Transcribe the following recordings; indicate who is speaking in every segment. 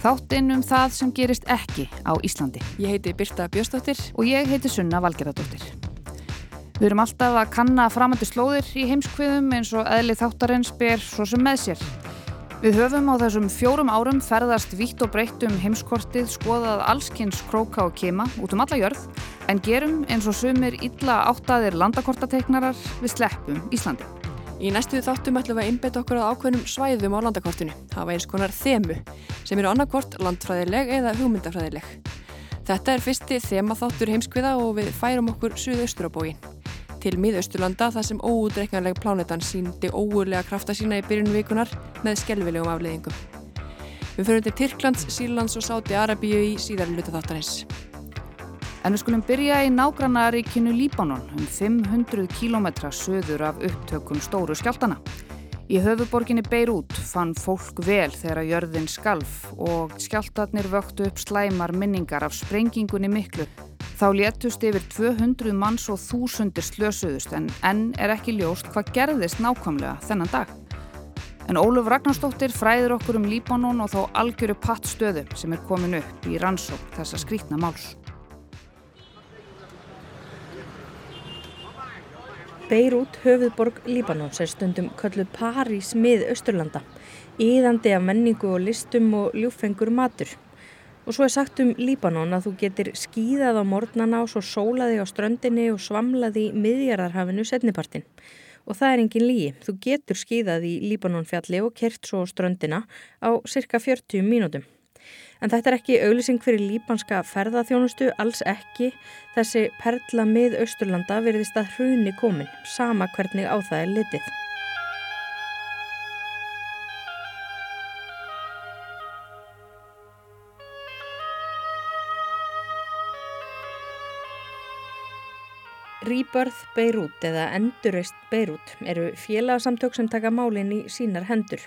Speaker 1: Þáttinn um það sem gerist ekki á Íslandi. Ég heiti Birta Björstóttir og ég heiti Sunna Valgeradóttir. Við erum alltaf að kanna framöndu slóðir í heimskviðum eins og eðli þáttarins ber svo sem með sér. Við höfum á þessum fjórum árum ferðast vítt og breytt um heimskortið, skoðað allskynns króka og kema út um alla jörð, en gerum eins og sumir illa áttaðir landakortateiknarar við sleppum Íslandi.
Speaker 2: Í næstu þáttum ætlum við að einbeta okkur á ákveðnum svæðum á landakortinu, hafa eins konar þemu, sem eru annarkort landfræðileg eða hugmyndafræðileg. Þetta er fyrsti þemaþáttur heimskviða og við færum okkur suðaustur á bógin. Til miðausturlanda þar sem óútreiknarleg plánetan síndi óurlega krafta sína í byrjun vikunar með skelvilegum afleðingum. Við fyrir til Tyrklands, Sýrlands og Sáti Arabíu í síðar luta þáttarins.
Speaker 1: En við skulum byrja í nágrannaríkinu Líbanon um 500 km söður af upptökum stóru skjáltana. Í höfuborginni Beirut fann fólk vel þegar jörðin skalf og skjáltarnir vöktu upp slæmar minningar af sprengingunni miklu. Þá létust yfir 200 manns og þúsundir slösuðust en enn er ekki ljóst hvað gerðist nákvæmlega þennan dag. En Óluf Ragnarstóttir fræður okkur um Líbanon og þá algjöru pattstöðu sem er komin upp í rannsók þessa skrítna máls.
Speaker 3: Beirut, höfuðborg Líbanons, er stundum kölluð París mið Östurlanda, íðandi af menningu og listum og ljúfengur matur. Og svo er sagt um Líbanon að þú getur skýðað á mornana og svo sólaði á ströndinni og svamlaði í miðjararhafinu setnipartin. Og það er engin lígi. Þú getur skýðað í Líbanonfjalli og kert svo á ströndina á cirka 40 mínútum. En þetta er ekki auglýsing fyrir líbanska ferðaþjónustu, alls ekki. Þessi perla mið Austurlanda verðist að hruni komin, sama hvernig á það er litið. Rebirth Beirut eða Endurreist Beirut eru félagsamtök sem taka málinn í sínar hendur.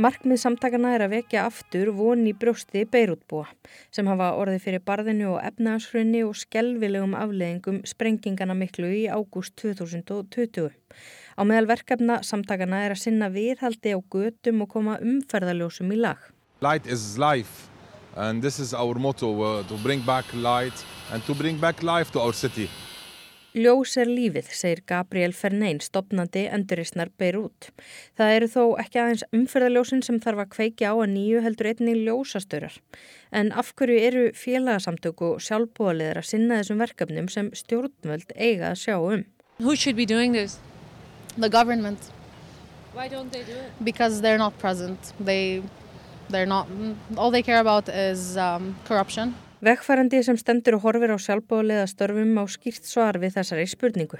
Speaker 3: Markmið samtakana er að vekja aftur von í brjósti beirútbúa sem hafa orðið fyrir barðinu og efnaðshrunni og skelvilegum afleðingum sprengingana miklu í ágúst 2020. Á meðal verkefna samtakana er að sinna viðhaldi á götum og koma umferðaljósum í lag.
Speaker 4: Light is life and this is our motto uh, to bring back light and to bring back life to our city.
Speaker 3: Ljós er lífið, segir Gabriel Fernein, stopnandi enduristnar Beirut. Það eru þó ekki aðeins umferðaljósin sem þarf að kveiki á að nýju heldur einnig ljósastörar. En af hverju eru félagsamtöku og sjálfbúðaliðar að sinna þessum verkefnum sem stjórnvöld eiga að sjá um?
Speaker 5: Who should be doing this? The government.
Speaker 2: Why don't they do it?
Speaker 5: Because they're not present. They, they're not, all they care about is um, corruption.
Speaker 3: Vegfærandi sem stendur og horfir á sjálfbóðlega störfum á skýrt svar við þessari spurningu.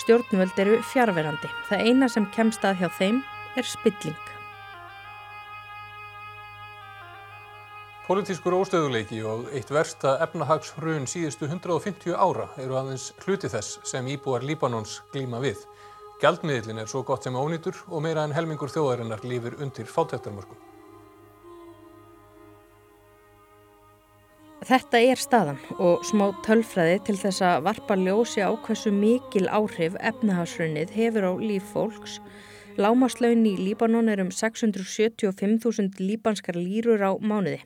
Speaker 3: Stjórnvöld eru fjárverandi. Það eina sem kemst að hjá þeim er spilling.
Speaker 6: Politískur óstöðuleiki og eitt versta efnahagshrun síðustu 150 ára eru aðeins hluti þess sem íbúar Líbanons glíma við. Gjaldmiðlin er svo gott sem ónýtur og meira en helmingur þjóðarinnar lífur undir fátæktarmörkum.
Speaker 3: Þetta er staðan og smá tölfræði til þess að varpa ljósi á hversu mikil áhrif efnahagsrunnið hefur á líf fólks. Lámaslaun í Líbanon er um 675.000 líbanskar lýrur á mánuði.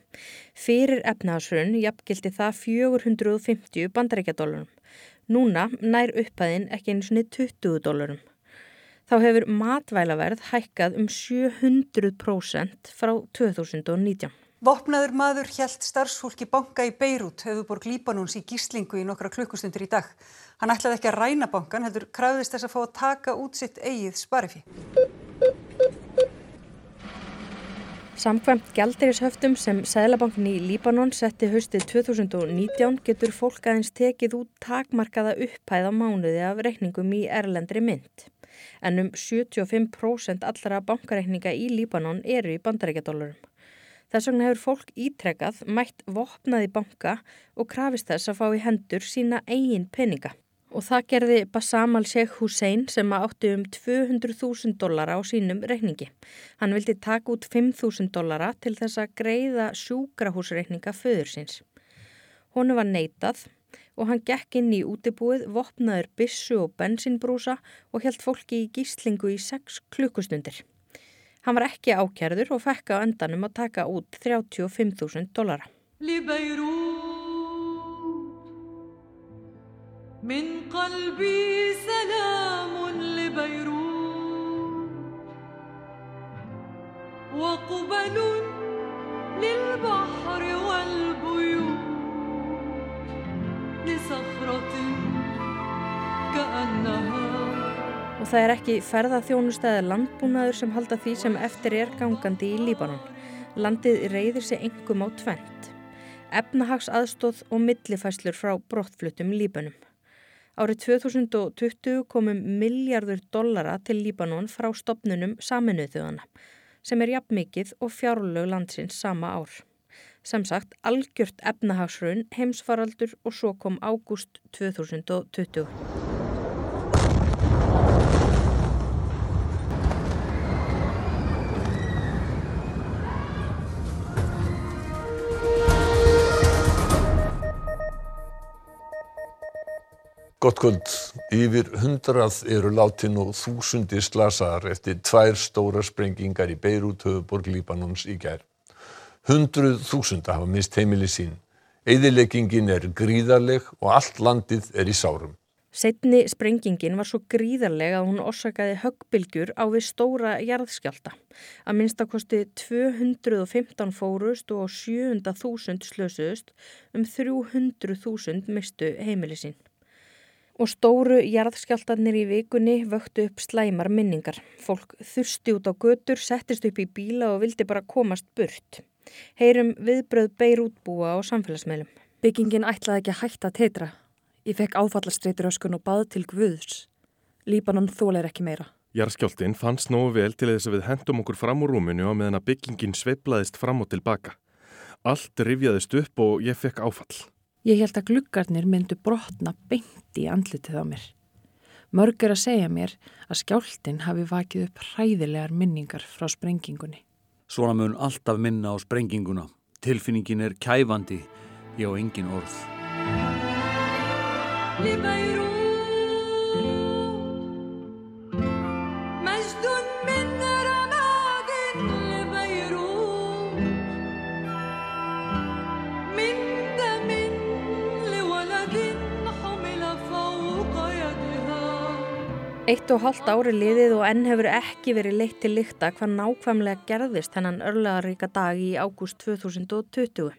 Speaker 3: Fyrir efnahagsrunn jafngildi það 450 bandarækjadólarum. Núna nær upphæðin ekki eins og 20 dólarum. Þá hefur matvælaverð hækkað um 700% frá 2019.
Speaker 7: Vopnaður maður hjælt starfsfólki banka í Beirut, höfuborg Líbanons í gíslingu í nokkra klukkustundir í dag. Hann ætlaði ekki að ræna bankan, heldur krafðist þess að fá að taka út sitt eigið sparifi.
Speaker 3: Samkvæmt gældirishöftum sem Sæðlabankin í Líbanon setti haustið 2019 getur fólk aðeins tekið út takmarkaða upphæð á mánuði af reikningum í erlendri mynd. En um 75% allra bankareikninga í Líbanon eru í bandarækjadólarum. Þess vegna hefur fólk ítrekkað mætt vopnaði banka og krafist þess að fá í hendur sína eigin peninga. Og það gerði Bassam al-Sheikh Hussein sem átti um 200.000 dollara á sínum reikningi. Hann vildi taka út 5.000 dollara til þess að greiða sjúkrahúsreikninga föður síns. Honu var neitað og hann gekk inn í útibúið, vopnaður bissu og bensinbrúsa og held fólki í gíslingu í 6 klukkustundir. Hann var ekki ákjærður og fekk á endanum að taka út 35.000 dólara. من قلبي سلام لبيروت وقبل للبحر والبيوت لصخرة كأنها Og það er ekki ferðaþjónustæði landbúnaður sem halda því sem eftir er gangandi í Líbanon. Landið reyðir sig engum á tvent. Efnahags aðstóð og millifæslur frá brottflutum Líbanum. Árið 2020 komum miljardur dollara til Líbanon frá stopnunum saminuð þjóðana sem er jafn mikið og fjárlög landsins sama ár. Sem sagt, algjört efnahagsraun, heimsfaraldur og svo kom ágúst 2020.
Speaker 8: Gott kvöld. Yfir hundrað eru látin og þúsundi slasaðar eftir tvær stóra sprengingar í Beirut höfuborg Líbanons í gær. Hundruð þúsunda hafa mist heimili sín. Eðileggingin er gríðarleg og allt landið er í sárum.
Speaker 3: Setni sprengingin var svo gríðarlega að hún orsakaði höggbylgjur á við stóra jarðskjálta. Að minnstakosti 215 fórust og 700.000 slösuðust um 300.000 mistu heimili sín og stóru jarðskjáltarnir í vikunni vöktu upp slæmar minningar. Fólk þursti út á götur, settist upp í bíla og vildi bara komast burt. Heyrum viðbröð beir útbúa á samfélagsmeilum.
Speaker 9: Byggingin ætlaði ekki að hætta að teitra. Ég fekk áfallastreitur öskun og bað til Guðs. Líbanon þóleir ekki meira.
Speaker 10: Jarðskjáltin fannst nógu vel til þess að við hendum okkur fram úr rúminu og meðan að byggingin sveiplaðist fram og tilbaka. Allt rifjaðist upp og ég fekk áfall.
Speaker 9: Ég held að gluggarnir myndu brotna beint í andlitið á mér. Mörg er að segja mér að skjáltin hafi vakið upp hræðilegar minningar frá sprengingunni.
Speaker 11: Svona mun alltaf minna á sprenginguna. Tilfinningin er kæfandi, ég á engin orð.
Speaker 3: Eitt og hálft ári liðið og enn hefur ekki verið leitt til lykta hvað nákvæmlega gerðist hennan örlegaríka dag í ágúst 2020.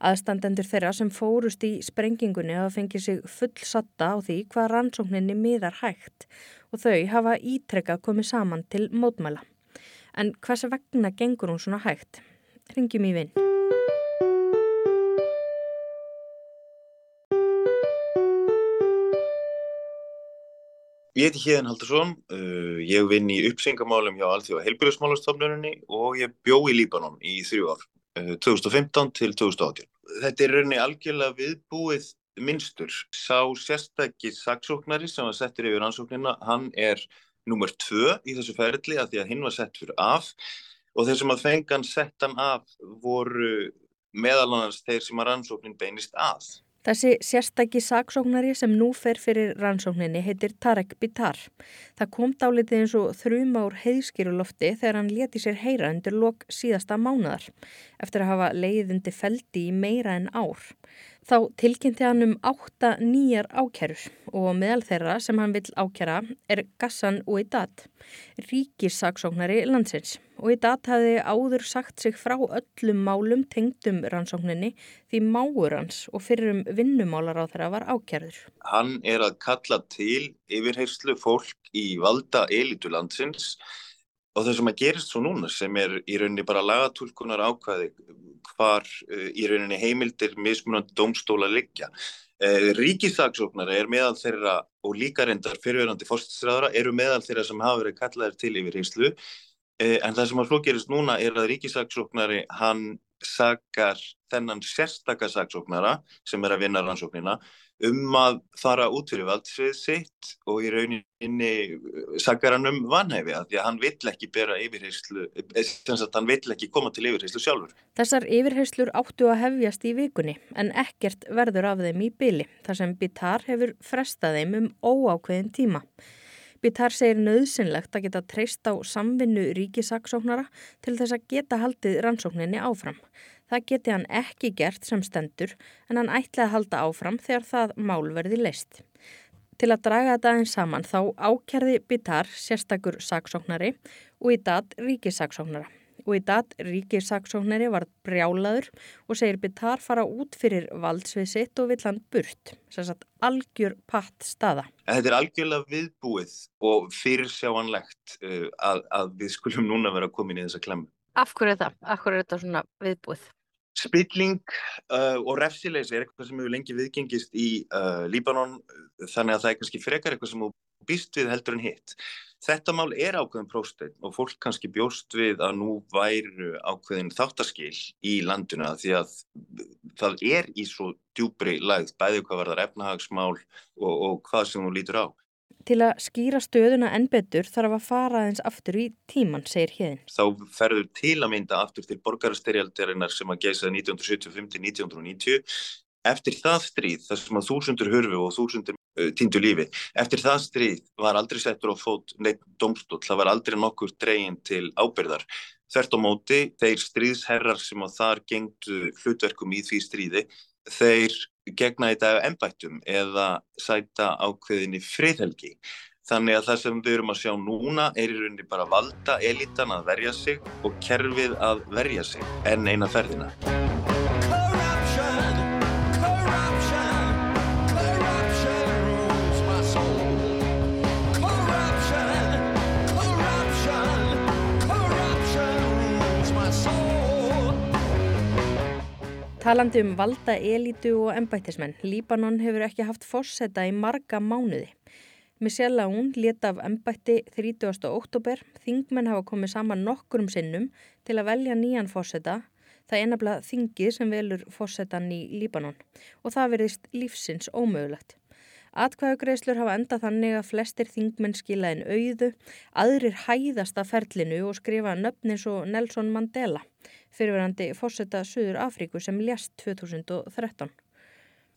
Speaker 3: Aðstandendur þeirra sem fórust í sprengingunni hafa fengið sig fullsatta á því hvað rannsókninni miðar hægt og þau hafa ítrekkað komið saman til mótmæla. En hvers vegna gengur hún svona hægt? Ringjum í vinn.
Speaker 12: Ég heiti Híðan Haldursson, uh, ég vinn í uppsengamálum hjá Alþjóða heilbyrjusmálastofnunni og ég bjó í Líbanon í þrjú ár, uh, 2015 til 2018. Þetta er rauninni algjörlega viðbúið minnstur. Sá sérstakki saksóknari sem var settur yfir ansóknina, hann er nummer tvö í þessu ferli að því að hinn var sett fyrir af og þeir sem að fengan settan af voru meðalannans þeir sem að rannsóknin beinist að.
Speaker 3: Þessi sérstæki saksóknari sem nú fer fyrir rannsókninni heitir Tarek Bitar. Það kom dálitið eins og þrjum ár heiðskýrulofti þegar hann leti sér heyra undir lok síðasta mánadar eftir að hafa leiðundi feldi í meira en ár. Þá tilkynnti hann um átta nýjar ákærur og meðal þeirra sem hann vill ákjara er Gassan Ouidat, ríkissaksóknari landsins. Ouidat hafi áður sagt sig frá öllum málum tengdum rannsókninni því máur hans og fyrrum vinnumálar á þeirra var ákjærður.
Speaker 12: Hann er að kalla til yfirheyslu fólk í valda elitu landsins og það sem að gerist svo núna sem er í rauninni bara lagatúlkunar ákvæði hvar uh, í rauninni heimildir mismunandi domstóla liggja. Uh, Ríkisaksóknara er meðal þeirra og líka reyndar fyrirverandi fórststræðara eru meðal þeirra sem hafa verið kallaðir til yfir heyslu uh, en það sem að svo gerist núna er að ríkisaksóknari hann sakar þennan sérstakasaksóknara sem er að vinna rannsóknina um að fara út fyrir valdsvið sitt og í rauninni sakar hann um vanhæfi að því að hann vill ekki bera yfirheyslu, þess að hann vill ekki koma til yfirheyslu sjálfur.
Speaker 3: Þessar yfirheyslur áttu að hefjast í vikunni en ekkert verður af þeim í byli þar sem Bitar hefur frestað þeim um óákveðin tíma. Bitar segir nöðsynlegt að geta treyst á samvinnu ríkisaksóknara til þess að geta haldið rannsókninni áfram. Það geti hann ekki gert sem stendur en hann ætlaði að halda áfram þegar það mál verði leist. Til að draga þetta aðeins saman þá ákjærði Bitar sérstakur saksóknari og í dat ríkisaksóknara. Og í dat ríkisaksóknari var brjálaður og segir Bitar fara út fyrir valdsvið sitt og vill hann burt. Sérsagt algjör patt staða.
Speaker 12: Þetta er algjörlega viðbúið og fyrirsjáanlegt uh, að, að við skulum núna vera komin í þessa klemmu.
Speaker 3: Af hverju er það? Af hverju er þetta svona viðbúið?
Speaker 12: Spilling uh, og refsileysi er eitthvað sem hefur lengi viðgengist í uh, Líbanon þannig að það er kannski frekar eitthvað sem þú býst við heldur en hitt. Þetta mál er ákveðin próstein og fólk kannski bjóst við að nú væru ákveðin þáttaskil í landuna því að það er í svo djúbri lægð bæði hvað var þar efnahagsmál og, og hvað sem þú lítur á.
Speaker 3: Til að skýra stöðuna enn betur þarf að fara aðeins aftur í tíman, segir hérinn.
Speaker 12: Þá ferður til að mynda aftur til borgarastyrjaldarinnar sem að geysaði 1975-1990. Eftir það stríð, þar sem að þúsundur hurfu og þúsundur uh, týndu lífi, eftir það stríð var aldrei settur á fót neitt domstól, það var aldrei nokkur dreginn til ábyrðar. Þvert á móti, þeir stríðsherrar sem að þar gengdu hlutverkum í því stríði, þeir gegna í dag ennbættum eða sæta ákveðinni friðhelgi. Þannig að það sem við erum að sjá núna er í rauninni bara valda elitan að verja sig og kerfið að verja sig en eina ferðina.
Speaker 3: Talandi um valda elitu og embættismenn, Líbanon hefur ekki haft fórseta í marga mánuði. Michelle Aoun leta af embætti 30. oktober, þingmenn hafa komið saman nokkurum sinnum til að velja nýjan fórseta, það er nefnilega þingið sem velur fórsetan í Líbanon og það verðist lífsins ómögulegt. Atkvæðugreislur hafa enda þannig að flestir þingmenn skilaðin auðu, aðrir hæðast að ferlinu og skrifa nöfnins og Nelson Mandela fyrirverandi fórseta Suður Afríku sem ljast 2013.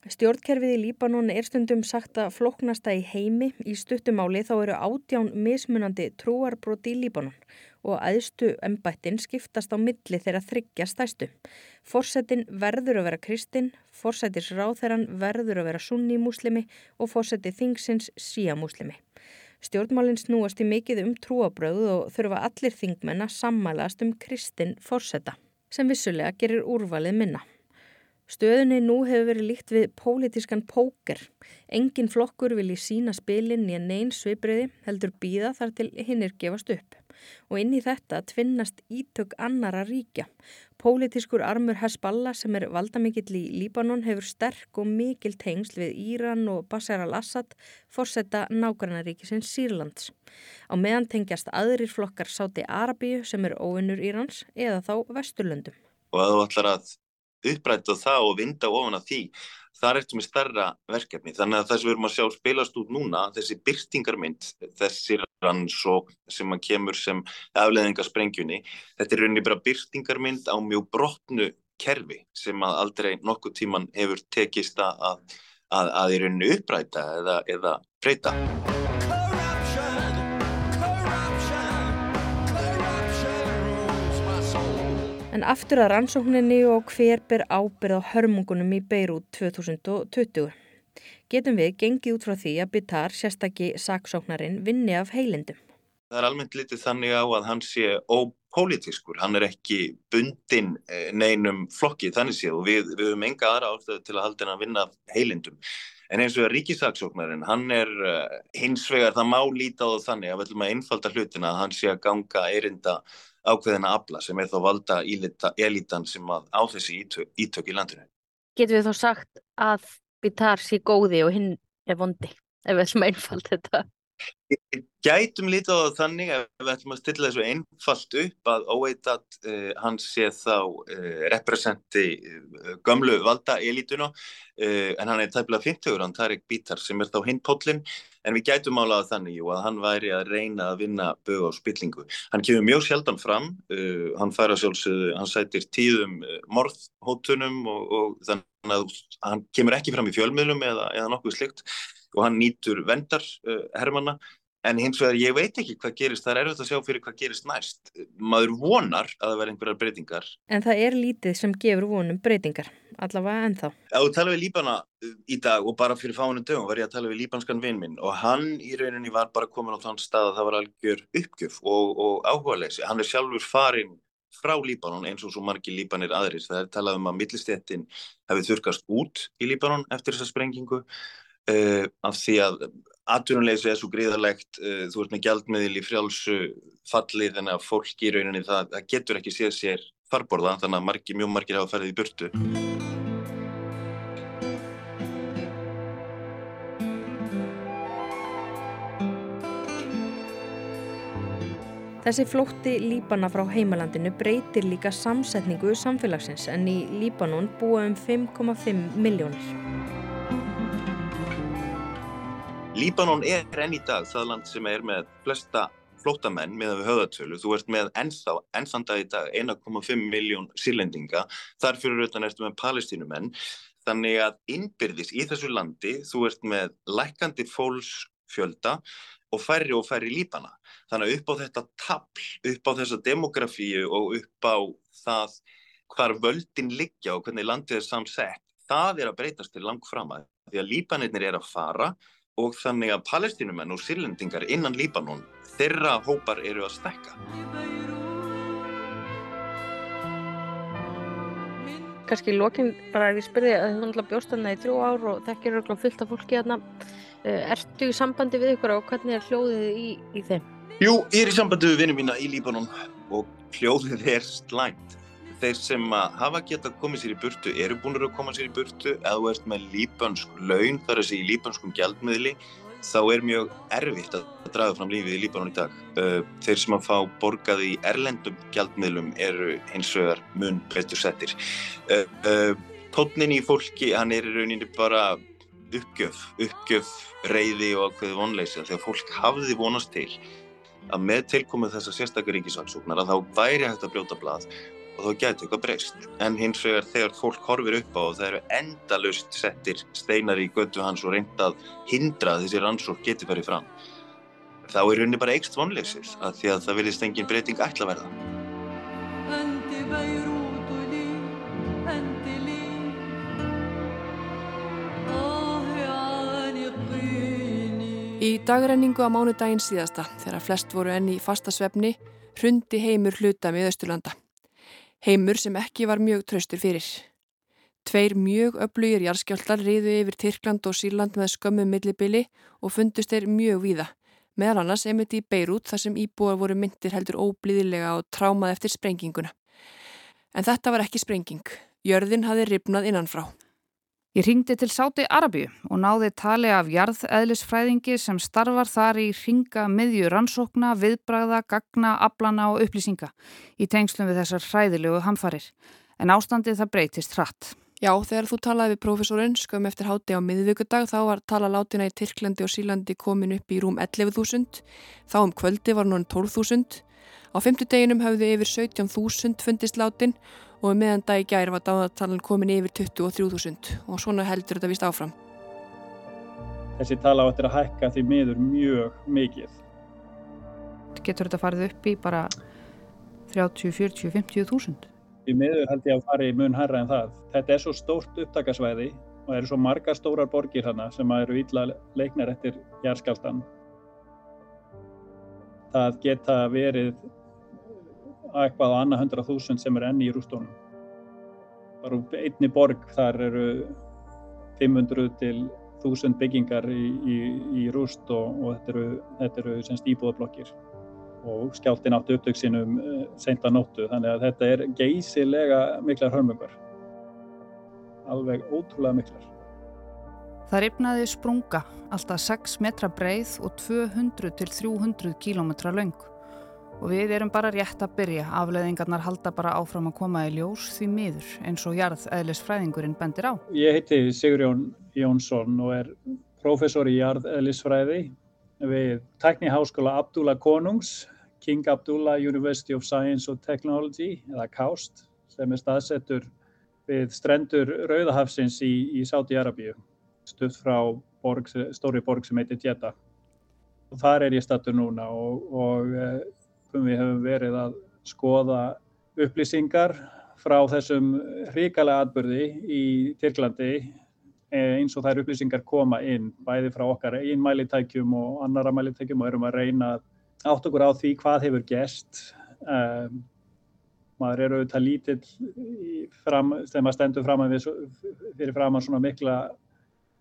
Speaker 3: Stjórnkerfið í Líbanon er stundum sagt að floknasta í heimi í stuttumáli þá eru átján mismunandi trúarbroti í Líbanon og aðstu embættin skiptast á milli þeirra þryggja stæstu. Fórsetin verður að vera kristinn, fórsetis ráþeran verður að vera sunni múslimi og fórseti þingsins síja múslimi. Stjórnmálinn snúast í mikið um trúabröð og þurfa allir þingmenn að sammælast um kristinn fórseta sem vissulega gerir úrvalið minna. Stöðunni nú hefur verið líkt við pólitískan póker. Engin flokkur vil í sína spilin í að neyn svipriði heldur býða þar til hinnir gefast upp. Og inn í þetta tvinnast ítök annara ríkja. Pólitískur armur Hezbollah sem er valdamikill í Líbanon hefur sterk og mikil tengsl við Íran og Bashar al-Assad fórsetta nágrannaríkisins Sýrlands. Á meðan tengjast aðrir flokkar Sáti Arabíu sem er óvinnur Írans eða þá Vesturlöndum.
Speaker 12: Og að þú ætlar að uppræta það og vinda ofan að því það er eftir með starra verkefni þannig að það sem við erum að sjá spilast út núna þessi byrtingarmynd, þessi rannsók sem að kemur sem afleðingarsprengjunni, þetta er rauninni bara byrtingarmynd á mjög brotnu kerfi sem að aldrei nokkuð tíman hefur tekist að, að, að í rauninni uppræta eða, eða breyta.
Speaker 3: En aftur að rannsókninni og hver ber ábyrð á hörmungunum í Beirut 2020. Getum við gengið út frá því að Bitar, sérstakki saksóknarinn, vinni af heilindum.
Speaker 12: Það er almennt litið þannig á að hann sé ópolítiskur, hann er ekki bundin eh, neinum flokki þannig séð og við, höfum enga aðra ástæðu til að halda hann að vinna heilindum. En eins og ríkisaksóknarinn, hann er uh, hins vegar, það má líta á þannig að við ætlum að einfalda hlutina að hann sé að ganga erinda ákveðina afla sem er þá valda elitan sem að á þessi ítök, ítök í landinu.
Speaker 13: Getur við þá sagt að Bitar sé góði og hinn er vondi, ef við ætlum að einfalda þetta?
Speaker 12: Gætum lítið á það þannig að við ætlum að stilla þessu einfalt upp að óveitat uh, eh, hans sé þá uh, representi uh, gömlu valda elítuna en hann er tæmlega 50, hann Tarik Bítar sem er þá hinn pollin en við gætum álaða þannig jú, að hann væri að reyna að vinna bög á spillingu. Hann kemur mjög sjaldan fram, hann færa sjálfsögðu, hann sætir tíðum morðhóttunum og, og þannig að hann kemur ekki fram í fjölmiðlum eða, eða nokkuð slikt og hann nýtur vendar hermanna En hins vegar ég veit ekki hvað gerist, það er erfitt að sjá fyrir hvað gerist næst. Maður vonar að það verði einhverjar breytingar.
Speaker 3: En það er lítið sem gefur vonum breytingar, allavega ennþá.
Speaker 12: Ef þú tala við Líbana uh, í dag og bara fyrir fáinu dögum var ég að tala við líbanskan vinn minn og hann í rauninni var bara komin á þann stað að það var algjör uppgjöf og, og áhugaðleysi. Hann er sjálfur farin frá Líbanon eins og svo margi Líbanir aðris. Það er talað um að millistéttin hefði þurkast út í Líbanon eftir þessa sprengingu uh, af því að atvinnuleysi er svo gríðarlegt, uh, þú ert með gjaldmiðil í frjálsu falli þannig að fólk í rauninni það, það getur ekki séð sér farborða þannig að margi, mjög margir hafa ferðið í burtu.
Speaker 3: Þessi flótti Líbana frá heimalandinu breytir líka samsetningu samfélagsins en í Líbanon búa um 5,5 miljónir.
Speaker 12: Líbanon er enn í dag það land sem er með flesta flótamenn með höðatölu. Þú ert með ennþá, ennþann dag í dag 1,5 miljón sírlendinga. Þar fyrir auðvitað ertu með palestínumenn. Þannig að innbyrðis í þessu landi þú ert með lækandi fólksfjölda og færri og færri líbana. Þannig að upp á þetta tapl, upp á þessa demografíu og upp á það hvar völdin liggja og hvernig landið er samsett, það er að breytast til langt fram að því að líbanirnir er að fara og þannig að palestínumenn og sírlendingar innan Líbanon, þeirra hópar eru að stekka.
Speaker 13: Kanski í lókinn bara ef ég spyrði að náttúrulega bjóst þarna í þrjú ár og þekkir örgulega fullt af fólki þarna. Eh, ertu í sambandi við ykkur og hvernig er hljóðið í, í þeim?
Speaker 12: Jú, ég er í sambandi við vinnum mína í Líbanon og hljóðið er slæmt þeir sem hafa geta komið sér í burtu eru búin að koma sér í burtu eða þú ert með líbansk laun þar að segja í líbanskum gjaldmiðli þá er mjög erfitt að draga fram lífið í Líbanon í dag. Þeir sem að fá borgað í erlendum gjaldmiðlum eru eins og er mun betur settir. Tónnin í fólki, hann er í rauninni bara uppgjöf, uppgjöf, reyði og ákveði vonleysi þegar fólk hafði vonast til að með tilkomið þessa sérstakar ríkisaksóknar að þá væri hægt að brjóta blað og þá getur eitthvað breyst. En hins vegar þegar fólk horfir upp á og það eru endalust settir steinar í götu hans og reyndað hindra að þessi rannsók getur farið fram, þá er henni bara eikst vonleysið að því að það vilist engin breyting ætla að verða.
Speaker 2: Í dagrenningu á mánudaginn síðasta, þegar flest voru enni í fasta svefni, hrundi heimur hluta með Östurlanda. Heimur sem ekki var mjög tröstur fyrir. Tveir mjög öflugir jarðskjáltar riðu yfir Tyrkland og Sýrland með skömmu millibili og fundust þeir mjög víða. Meðal annars einmitt í Beirut þar sem íbúar voru myndir heldur óblíðilega og trámað eftir sprenginguna. En þetta var ekki sprenging. Jörðin hafi ripnað innanfrá.
Speaker 1: Ég ringdi til Sáti Arabíu og náði tali af jarðeðlisfræðingi sem starfar þar í ringa miðju rannsókna, viðbræða, gagna, ablana og upplýsinga í tengslum við þessar hræðilegu hamfarir. En ástandið það breytist hratt.
Speaker 2: Já, þegar þú talaði við profesorinn skömm eftir háti á miðvíkudag þá var tala látina í Tyrklandi og Sílandi komin upp í rúm 11.000, þá um kvöldi var núna 12.000, á femtudeginum hafðu yfir 17.000 fundist látin og meðan dag í gær var dáðatalan komin yfir 23.000 og svona heldur þetta vist áfram.
Speaker 14: Þessi tala áttir að hækka því miður mjög mikið.
Speaker 1: Getur þetta farið upp í bara 30, 40, 50.000?
Speaker 14: Í miður held ég að fara í mun herra en það. Þetta er svo stórt upptakasvæði og eru svo margar stórar borgir hana sem eru ítla leiknar eftir jæðskjáltan. Það geta verið eitthvað á annað hundra þúsund sem er enni í rústónum. Bara einni borg þar eru 500 til 1000 byggingar í, í, í rúst og, og þetta eru, þetta eru semst íbúðablokkir. Og skjáltin áttu upptöksinum eh, seinta nóttu þannig að þetta er geysilega miklar hörmungar. Alveg ótrúlega miklar.
Speaker 1: Það ripnaði sprunga alltaf 6 metra breið og 200 til 300 kílometra laung og við erum bara rétt að byrja afleðingarnar halda bara áfram að koma í ljós því miður eins og jarðeðlisfræðingurinn bendir á.
Speaker 14: Ég heiti Sigurjón Jónsson og er professor í jarðeðlisfræði við Tekniháskóla Abdullah Konungs, King Abdullah University of Science and Technology, eða KAUST, sem er staðsettur við strendur Rauðahafsins í, í Sáti-Arabíu, stutt frá borg, stóri borg sem heitir. Og þar er ég stattur núna og, og eh, við höfum verið að skoða upplýsingar frá þessum hrikalega atbyrði í Tyrklandi Eh, eins og þær upplýsingar koma inn bæði frá okkar einn mælitækjum og annara mælitækjum og erum að reyna átt okkur á því hvað hefur gest um, maður eru auðvitað lítill fram, þegar maður stendur fram við, fyrir fram að svona mikla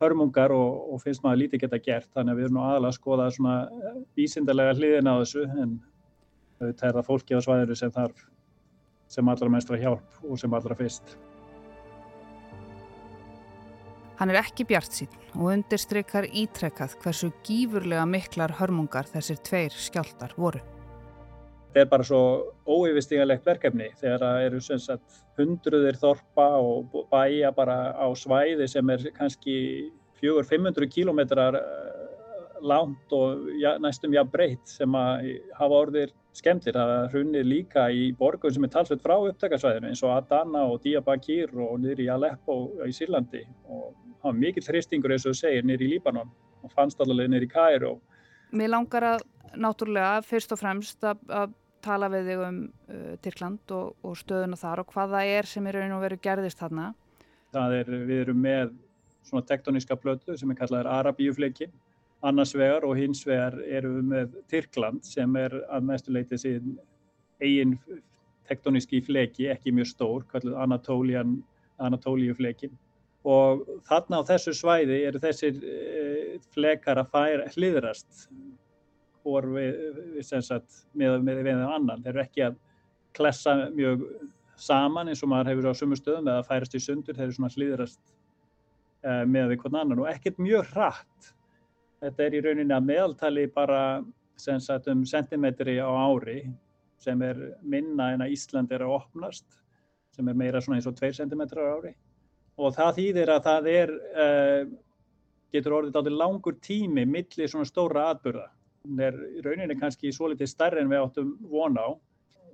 Speaker 14: hörmungar og, og finnst maður lítið geta gert. Þannig að við erum nú aðalega að skoða svona vísindarlega hliðin á þessu en auðvitað er það fólki á svæðinu sem þarf sem allra mestra hjálp og sem allra fyrst
Speaker 1: Hann er ekki bjart sín og undirstrykkar ítrekkað hversu gífurlega miklar hörmungar þessir tveir skjáltar voru.
Speaker 14: Þetta er bara svo óyfirstíganlegt verkefni þegar það eru sagt, hundruðir þorpa og bæja bara á svæði sem er kannski 400-500 kílometrar eh, langt og næstum já breytt sem að hafa orðir skemmtir. Það hrunir líka í borgum sem er talsveit frá upptakarsvæðinu eins og Adana og Diyarbakir og niður í Aleppo í Sýrlandi og það var mikill hristingur eins og þú segir nýri í Líbanon og fannst allavega nýri í Kæró.
Speaker 1: Mér langar að náttúrulega fyrst og fremst að, að tala við þig um uh, Tyrkland og, og stöðuna þar og hvað það er sem er raun og veru gerðist þarna.
Speaker 14: Það er, við erum með svona tektoníska plötu sem er kallað Arabíufleikin annars vegar og hins vegar erum við með Tyrkland sem er að mestu leitið síðan eigin tektoníski fleki, ekki mjög stór, kallað Anatóliufleikin og þarna á þessu svæði eru þessir e, flekar að færa hliðrast og við, við sagt, með, við annan. Þeir eru ekki að klessa mjög saman eins og maður hefur á sumu stöðum eða færast í sundur, þeir eru svona hliðrast e, með við hvern annan og ekkert mjög hratt. Þetta er í rauninni að meðaltali bara sagt, um sentimetri á ári sem er minna en að Ísland er að opnast sem er meira svona eins og 2 cm á ári og það þýðir að það er, uh, getur orðið átti langur tími millir svona stóra atbyrða. Hún er í rauninni kannski svo litið starri en við áttum von á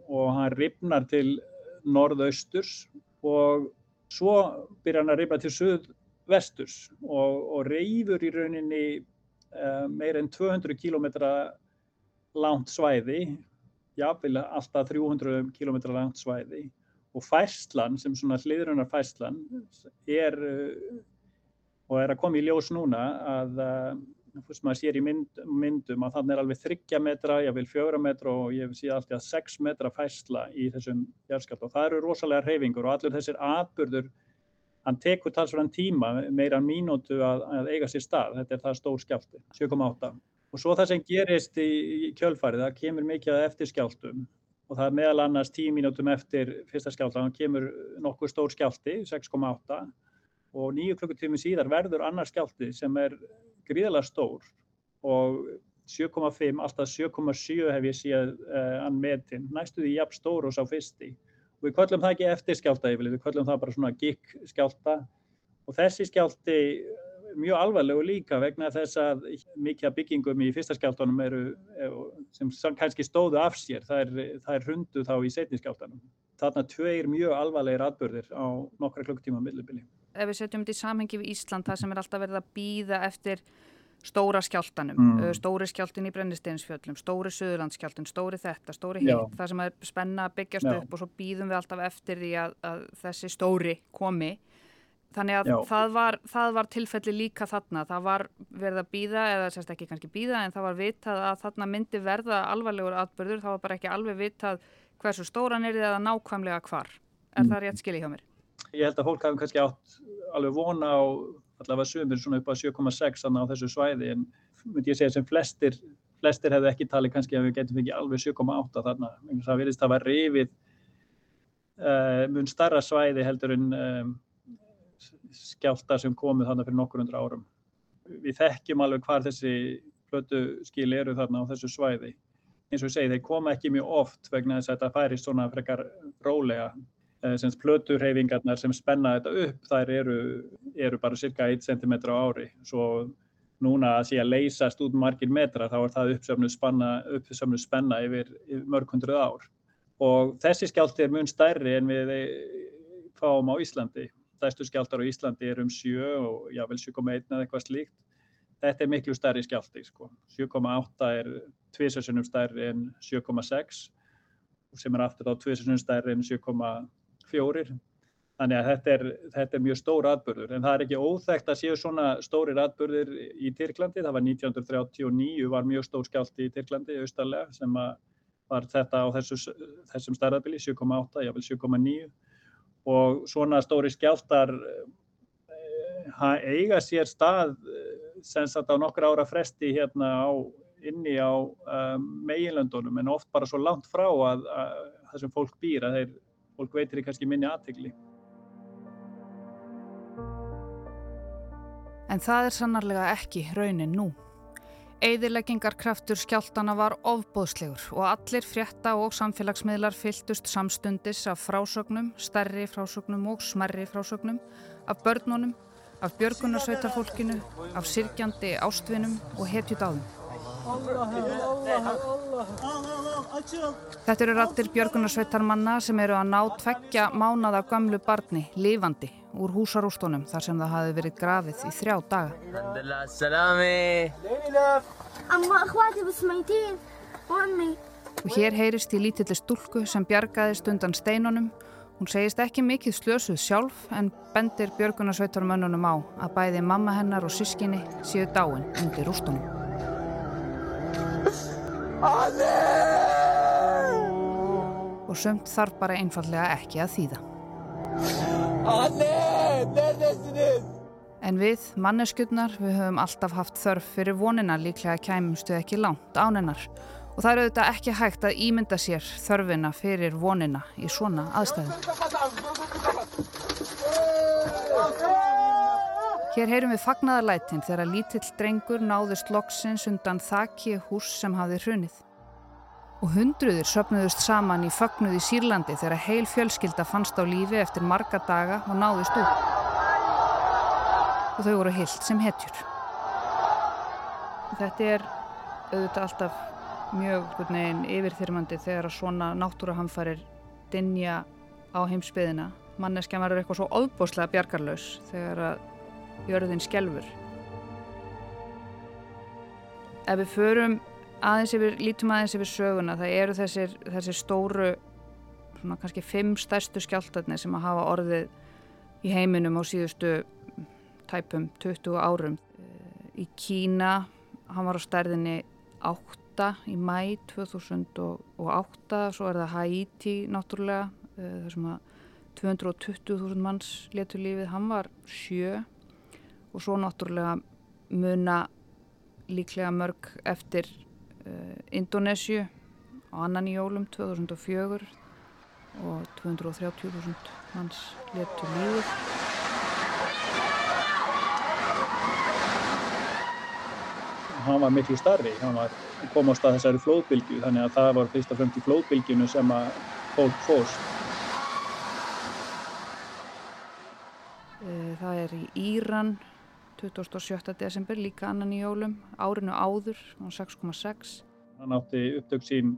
Speaker 14: og hann ripnar til norðausturs og svo byrjar hann að ripna til suðvesturs og, og reyfur í rauninni meir en 200 km langt svæði, jáfnvel alltaf 300 km langt svæði. Og fæslan sem svona hliðrunar fæslan er uh, og er að koma í ljós núna að fyrst uh, maður sér í mynd, myndum að þannig er alveg þryggja metra, ég vil fjögra metra og ég sé alltaf sex metra fæsla í þessum járskalt og það eru rosalega reyfingur og allur þessir atbyrður hann tekur talsverðan tíma meira mínútu að, að eiga sér stað, þetta er það stór skjálti, 7,8 og svo það sem gerist í, í kjölfarið, það kemur mikið af eftirskjáltum og það er meðal annars tíu mínútum eftir fyrsta skjálta, þannig kemur nokkuð stór skjálti, 6,8 og nýju klukkutími síðar verður annar skjálti sem er gríðilega stór. Og 7,5, alltaf 7,7 hef ég síðan uh, ann metin, næstuði jafn stór og sá fyrsti. Við kvöllum það ekki eftir skjálta yfirlega, við kvöllum það bara svona gikk skjálta og þessi skjálti mjög alvarlegu líka vegna þess að mikið af byggingum í fyrsta skjáltanum eru, sem kannski stóðu af sér, það er, það er hundu þá í setni skjáltanum. Þarna tveir mjög alvarlegir atbyrðir á nokkra klukktíma millibili.
Speaker 1: Ef við setjum þetta í samhengi við Ísland, það sem er alltaf verið að býða eftir stóra skjáltanum, mm. stóri skjáltin í brennisteinsfjöllum, stóri söðurlandskjáltin, stóri þetta, stóri hitt, það sem er spenna að byggjast Já. upp og svo býðum við alltaf eftir því að, að þessi stóri komi. Þannig að það var, það var tilfelli líka þarna, það var verið að býða, eða sérst ekki kannski býða, en það var vitað að þarna myndi verða alvarlegur atbyrður, það var bara ekki alveg vitað hversu stóran er þið eða nákvæmlega hvar. Er mm. það rétt skilji hjá mér?
Speaker 14: Ég held að fólk hafi kannski átt alveg vona á allavega sumir svona upp á 7,6 á þessu svæði en myndi ég segja sem flestir flestir hefðu ekki talið kannski að við getum ekki alveg 7,8 þarna. Það verðist að vera rifið uh, mun starra svæði heldur en um, skjálta sem komið þarna fyrir nokkur hundra árum. Við þekkjum alveg hvar þessi flötu skil eru þarna á þessu svæði. Eins og ég segi, þeir koma ekki mjög oft vegna þess að þetta færist svona frekar rólega. Eh, sem plöturheyfingarnar sem spenna þetta upp, þær eru, eru bara cirka 1 cm á ári. Svo núna að sé að leysast út margir metra þá er það uppsöfnu spenna, uppsöfnu spenna yfir, yfir mörg hundruð ár. Og þessi skjálti er mun stærri en við fáum á Íslandi. Þæstu skjáltar á Íslandi er um 7 og jável 7,1 eða eitthvað slíkt. Þetta er miklu stærri skjálti. Sko. 7,8 er tviðsessunum stærri en 7,6 sem er aftur á tviðsessunum stærri en 7,8 fjórir. Þannig að þetta er, þetta er mjög stór atbyrður en það er ekki óþægt að séu svona stórir atbyrðir í Tyrklandi. Það var 1939 var mjög stór skjálti í Tyrklandi, austarlega, sem var þetta á þessu, þessum stærðabili, 7,8, jável 7,9 og svona stóri skjáltar eh, eiga sér stað eh, sem sagt á nokkra ára fresti hérna á, inni á um, meginlöndunum en oft bara svo langt frá að, að þessum fólk býr að þeir fólk veitir í kannski minni aðtegli.
Speaker 1: En það er sannarlega ekki raunin nú. Eðileggingarkraftur skjáltana var ofbóðslegur og allir frétta og samfélagsmiðlar fyltust samstundis af frásögnum, stærri frásögnum og smerri frásögnum, af börnunum, af björgunarsveitarfólkinu, af sirkjandi ástvinum og hetjudáðum. Þetta eru rattir björgunarsveitarmanna sem eru að ná tveggja mánada gamlu barni, lifandi, úr húsarústunum þar sem það hafi verið grafið í þrjá daga. Og hér heyrist í lítilli stúlku sem bjargaðist undan steinunum. Hún segist ekki mikið slösuð sjálf en bendir björgunarsveitarmönnunum á að bæði mamma hennar og sískinni séu dáin undir rústunum. Og sömt þarf bara einfallega ekki að þýða. En við, manneskjurnar, við höfum alltaf haft þörf fyrir vonina líklega kæmumstu ekki langt ánennar. Og það eru auðvitað ekki hægt að ímynda sér þörfina fyrir vonina í svona aðstæðum. Hér heyrum við fagnaðarlætin þegar lítill drengur náðust loksins undan þakki hús sem hafði hrunið. Og hundruður söpnuðust saman í fagnuð í Sýrlandi þegar heil fjölskylda fannst á lífi eftir marga daga og náðust upp. Og þau voru heilt sem hetjur. Þetta er auðvitað alltaf mjög neginn yfirþyrmandi þegar að svona náttúrahamfarir dinja á heimsbyðina. Manneskja verður eitthvað svo óbúslega bjargarlaus þegar að jörðin skjelfur. Ef við förum aðeins yfir, lítum aðeins yfir söguna, það eru þessir, þessir stóru, svona kannski fimm stærstu skjáltarnir sem að hafa orðið í heiminum á síðustu tæpum 20 árum. Í Kína, hann var á stærðinni 8 í mæ 2008, svo er það Haiti náttúrulega, þar sem að 220.000 manns letur lífið, hann var 7 og svo náttúrulega muna líklega mörg eftir uh, Indonésiu á annan í jólum 2004 og 230.000 manns letu lífið.
Speaker 14: Hann var miklu starri, hann var komast að þessari flóðbylgu þannig að það var fyrst og fremst í flóðbylginu sem að fólk fóst.
Speaker 1: Eh, það er í Íran 27. desember, líka annan í jólum, árinu áður, 6,6.
Speaker 14: Hann átti upptök sín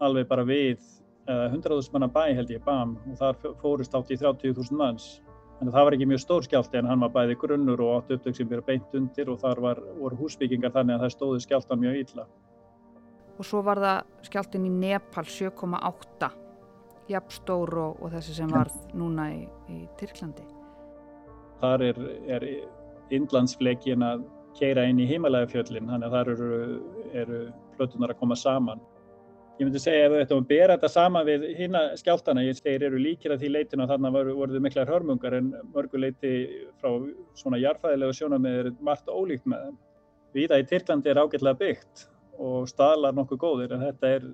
Speaker 14: alveg bara við 100.000 manna bæ held ég, BAM, og þar fórust átti 30.000 manns Þannig að það var ekki mjög stór skjálti en hann var bæði grunnur og átt upptök sem verið beint undir og þar var, voru húsbyggingar þannig að það stóði skjáltan mjög illa.
Speaker 1: Og svo var það skjáltin í Nepal 7,8, jafnstór og, og þessi sem var núna í, í Tyrklandi.
Speaker 14: Þar er, er innlandsflekin að keira inn í heimalægafjöllin, þannig að þar eru, eru plötunar að koma saman. Ég myndi segja ef við ættum að bera þetta sama við hýna skjáltana, ég segir eru líkir að því leitinu að þarna voru, voruð miklar hörmungar en mörgu leiti frá svona jarfæðilegu sjónamið er margt ólíkt með þeim. Víða í Tyrklandi er ágætlega byggt og staðlar nokkuð góðir en þetta er,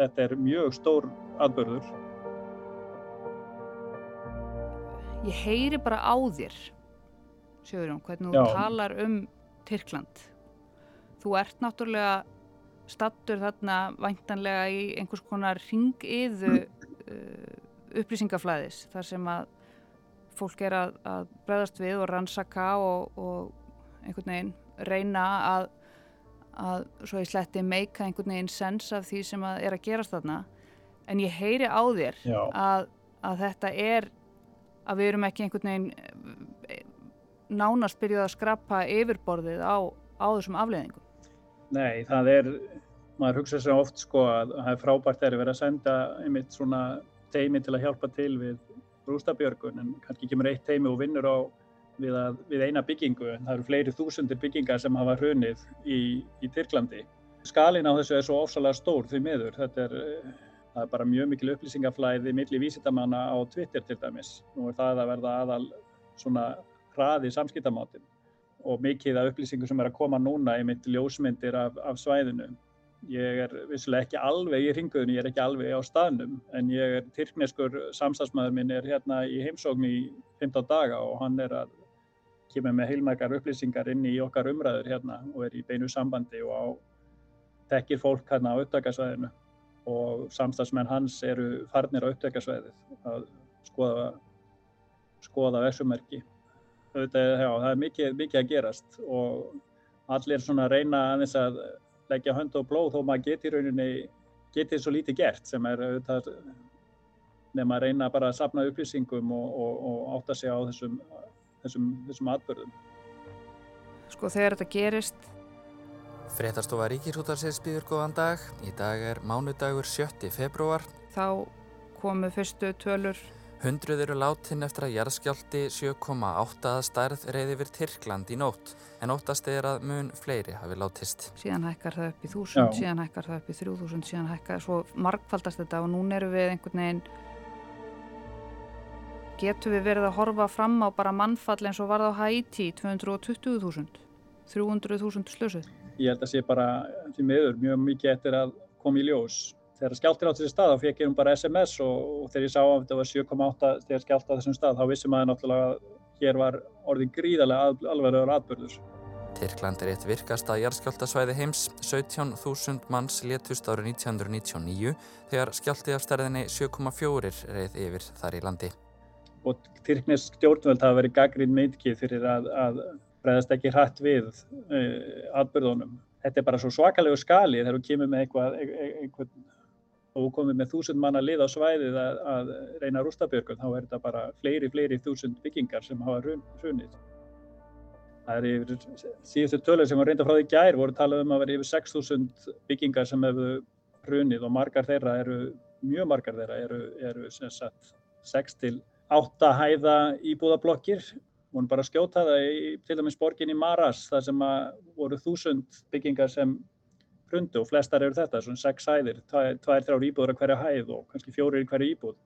Speaker 14: þetta er mjög stór atbörður.
Speaker 1: Ég heyri bara á þér, Sigurjón, hvernig þú talar um Tyrkland. Þú ert náttúrulega stattur þarna væntanlega í einhvers konar ringiðu uh, upplýsingaflæðis þar sem að fólk er að, að bregðast við og rannsaka og, og einhvern veginn reyna að, að svo í sletti meika einhvern veginn sens af því sem að er að gerast þarna. En ég heyri á þér að, að þetta er að við erum ekki einhvern veginn nánast byrjuð að skrappa yfirborðið á, á þessum afleðingum
Speaker 14: Nei, það er, maður hugsa sér oft sko að það er frábært að vera að senda einmitt svona teimi til að hjálpa til við rústabjörgun en kannski kemur eitt teimi og vinnur á við, að, við eina byggingu en það eru fleiri þúsundir byggingar sem hafa hrunið í, í Tyrklandi. Skalin á þessu er svo ofsalega stór því miður. Þetta er, það er bara mjög mikil upplýsingaflæði milli vísitamanna á Twitter til dæmis. Nú er það að verða aðal svona hraði samskiptamátin og mikið af upplýsingum sem er að koma núna í mitt ljósmyndir af, af svæðinu. Ég er vissulega ekki alveg í ringuðinu, ég er ekki alveg á staðnum en ég er tyrkneskur samstagsmaður minn er hérna í heimsókn í 15 daga og hann er að kemur með heilmækar upplýsingar inn í okkar umræður hérna og er í beinu sambandi og á tekir fólk hérna á upptækarsvæðinu og samstagsmenn hans eru farnir á upptækarsvæðið að skoða, skoða vesumerki auðvitað, já, það er mikið, mikið að gerast og allir svona reyna aðeins að leggja hönd og blóð þó maður geti í rauninni, geti svo lítið gert sem er auðvitað nefn að reyna bara að sapna upplýsingum og, og, og átta sig á þessum, þessum, þessum atbörðum.
Speaker 1: Sko þegar þetta gerist
Speaker 15: Fréttastofa Ríkisútarsins býður góðan dag. Í dag er mánudagur 7. februar.
Speaker 1: Þá komu fyrstu tölur
Speaker 15: Hundruð eru látin eftir að jarðskjálti 7,8 að stærð reyði yfir Tyrkland í nótt en óttast er að mun fleiri hafi látist.
Speaker 1: Síðan hækkar það upp í 1000, síðan hækkar það upp í 3000, síðan hækkar svo markfaldast þetta og núna eru við einhvern veginn getur við verið að horfa fram á bara mannfall eins og varð á Haiti 220.000, 300.000 slösuð.
Speaker 14: Ég held að sé bara því meður mjög mikið eftir að koma í ljós þegar skjáltir á þessi stað þá fekk ég um bara SMS og, og þegar ég sá að þetta var 7,8 þegar skjált á þessum stað þá vissum maður náttúrulega að hér var orðin gríðarlega alvarlegur atbyrður.
Speaker 15: Tyrkland er eitt virkasta jarðskjáltasvæði heims, 17.000 manns létust árið 1999 þegar skjálti af stærðinni 7,4 reið yfir þar í landi.
Speaker 14: Og Tyrknesk stjórnvöld hafa verið gaggrín meitkið fyrir að, að bregðast ekki hrætt við uh, atbyrðunum. Þetta er bara svo svakalegu skali þegar þú kemur með eitthvað, eitthvað og komið með þúsund manna lið á svæðið að, að reyna rústabjörgun, þá er þetta bara fleiri, fleiri þúsund byggingar sem hafa hrunið. Það er yfir síðustu tölur sem var reynda frá því gær voru talað um að vera yfir 6.000 byggingar sem hefur hrunið og margar þeirra eru, mjög margar þeirra eru, eru sem sagt 6 til 8 hæða íbúðablokkir. Hún bara skjóta það í til dæmis borgin í Maras þar sem voru þúsund byggingar sem hrundu og flestar eru þetta, svona sex hæðir, tvær, þrjár íbúður að hverja hæð og kannski fjórir í hverju íbúð.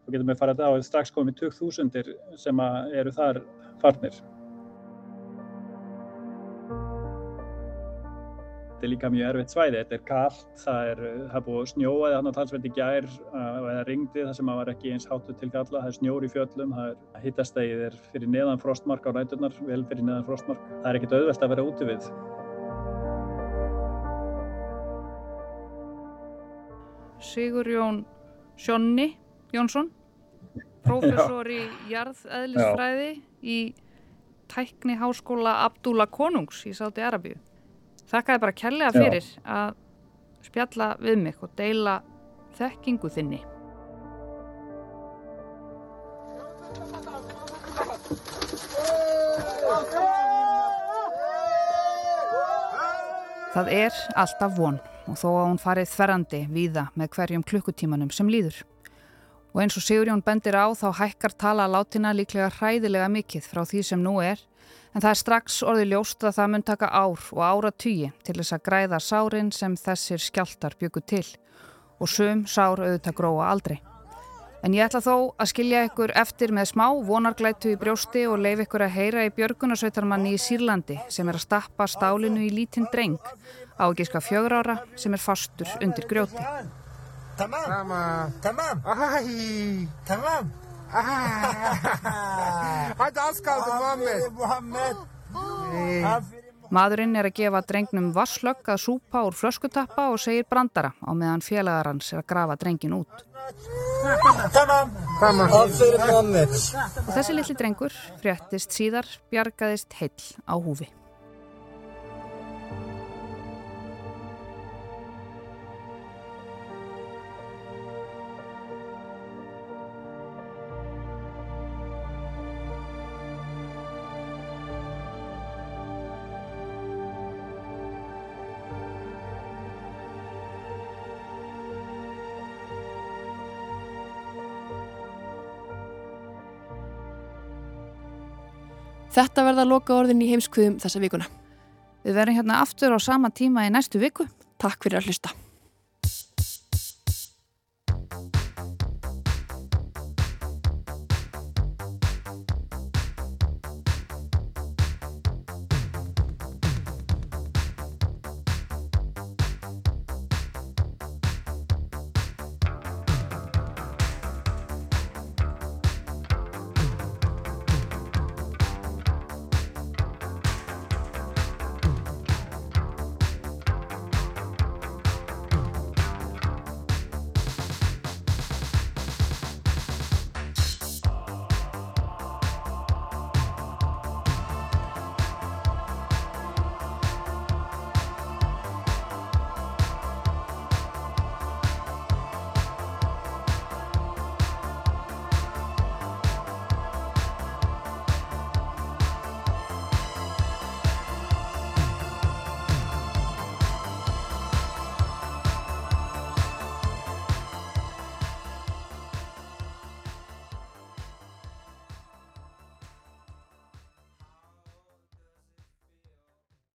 Speaker 14: Þá getum við farið að á strax komið 2000 sem eru þar farnir. Þetta er líka mjög erfitt svæði, þetta er kallt, það er, það er búið að snjóa þannig að talsveit í gær eða ringdi það sem að var ekki eins hátu til galla, það er snjór í fjöllum, það er hittastægið er fyrir neðan frostmark á næturnar, vel fyrir neðan frostmark. Það er ekkert auðvelt að vera úti við.
Speaker 1: Sigur Jón Sjónni Jónsson professor í jarðeðlisfræði í tækni háskóla Abdúla Konungs í Sáti Arabíu Þakkaði bara kellega fyrir Já. að spjalla við mig og deila þekkingu þinni. Það er alltaf von og þó að hún farið þverrandi víða með hverjum klukkutímanum sem líður. Og eins og Sigurjón bendir á þá hækkar tala látina líklega hræðilega mikill frá því sem nú er en það er strax orðið ljóst að það mun taka ár og ára tugi til þess að græða sárin sem þessir skjáltar byggu til og sum sár auðvitað gróa aldrei. En ég ætla þó að skilja ykkur eftir með smá vonarglætu í brjósti og leif ykkur að heyra í björgunarsveitarmanni í Sýrlandi sem er að stappa stálinu í lítinn dreng á gíska fjögur ára sem er fastur undir grjóti.
Speaker 16: Tamam, tamam,
Speaker 1: Maðurinn er að gefa drengnum vasslögg að súpa úr flöskutappa og segir brandara á meðan félagar hans er að grafa drengin út. Og þessi litli drengur fréttist síðar bjargaðist heill á húfi.
Speaker 2: Þetta verða að loka orðin í heimskviðum þessa vikuna.
Speaker 1: Við verðum hérna aftur á sama tíma í næstu viku.
Speaker 2: Takk fyrir að hlusta.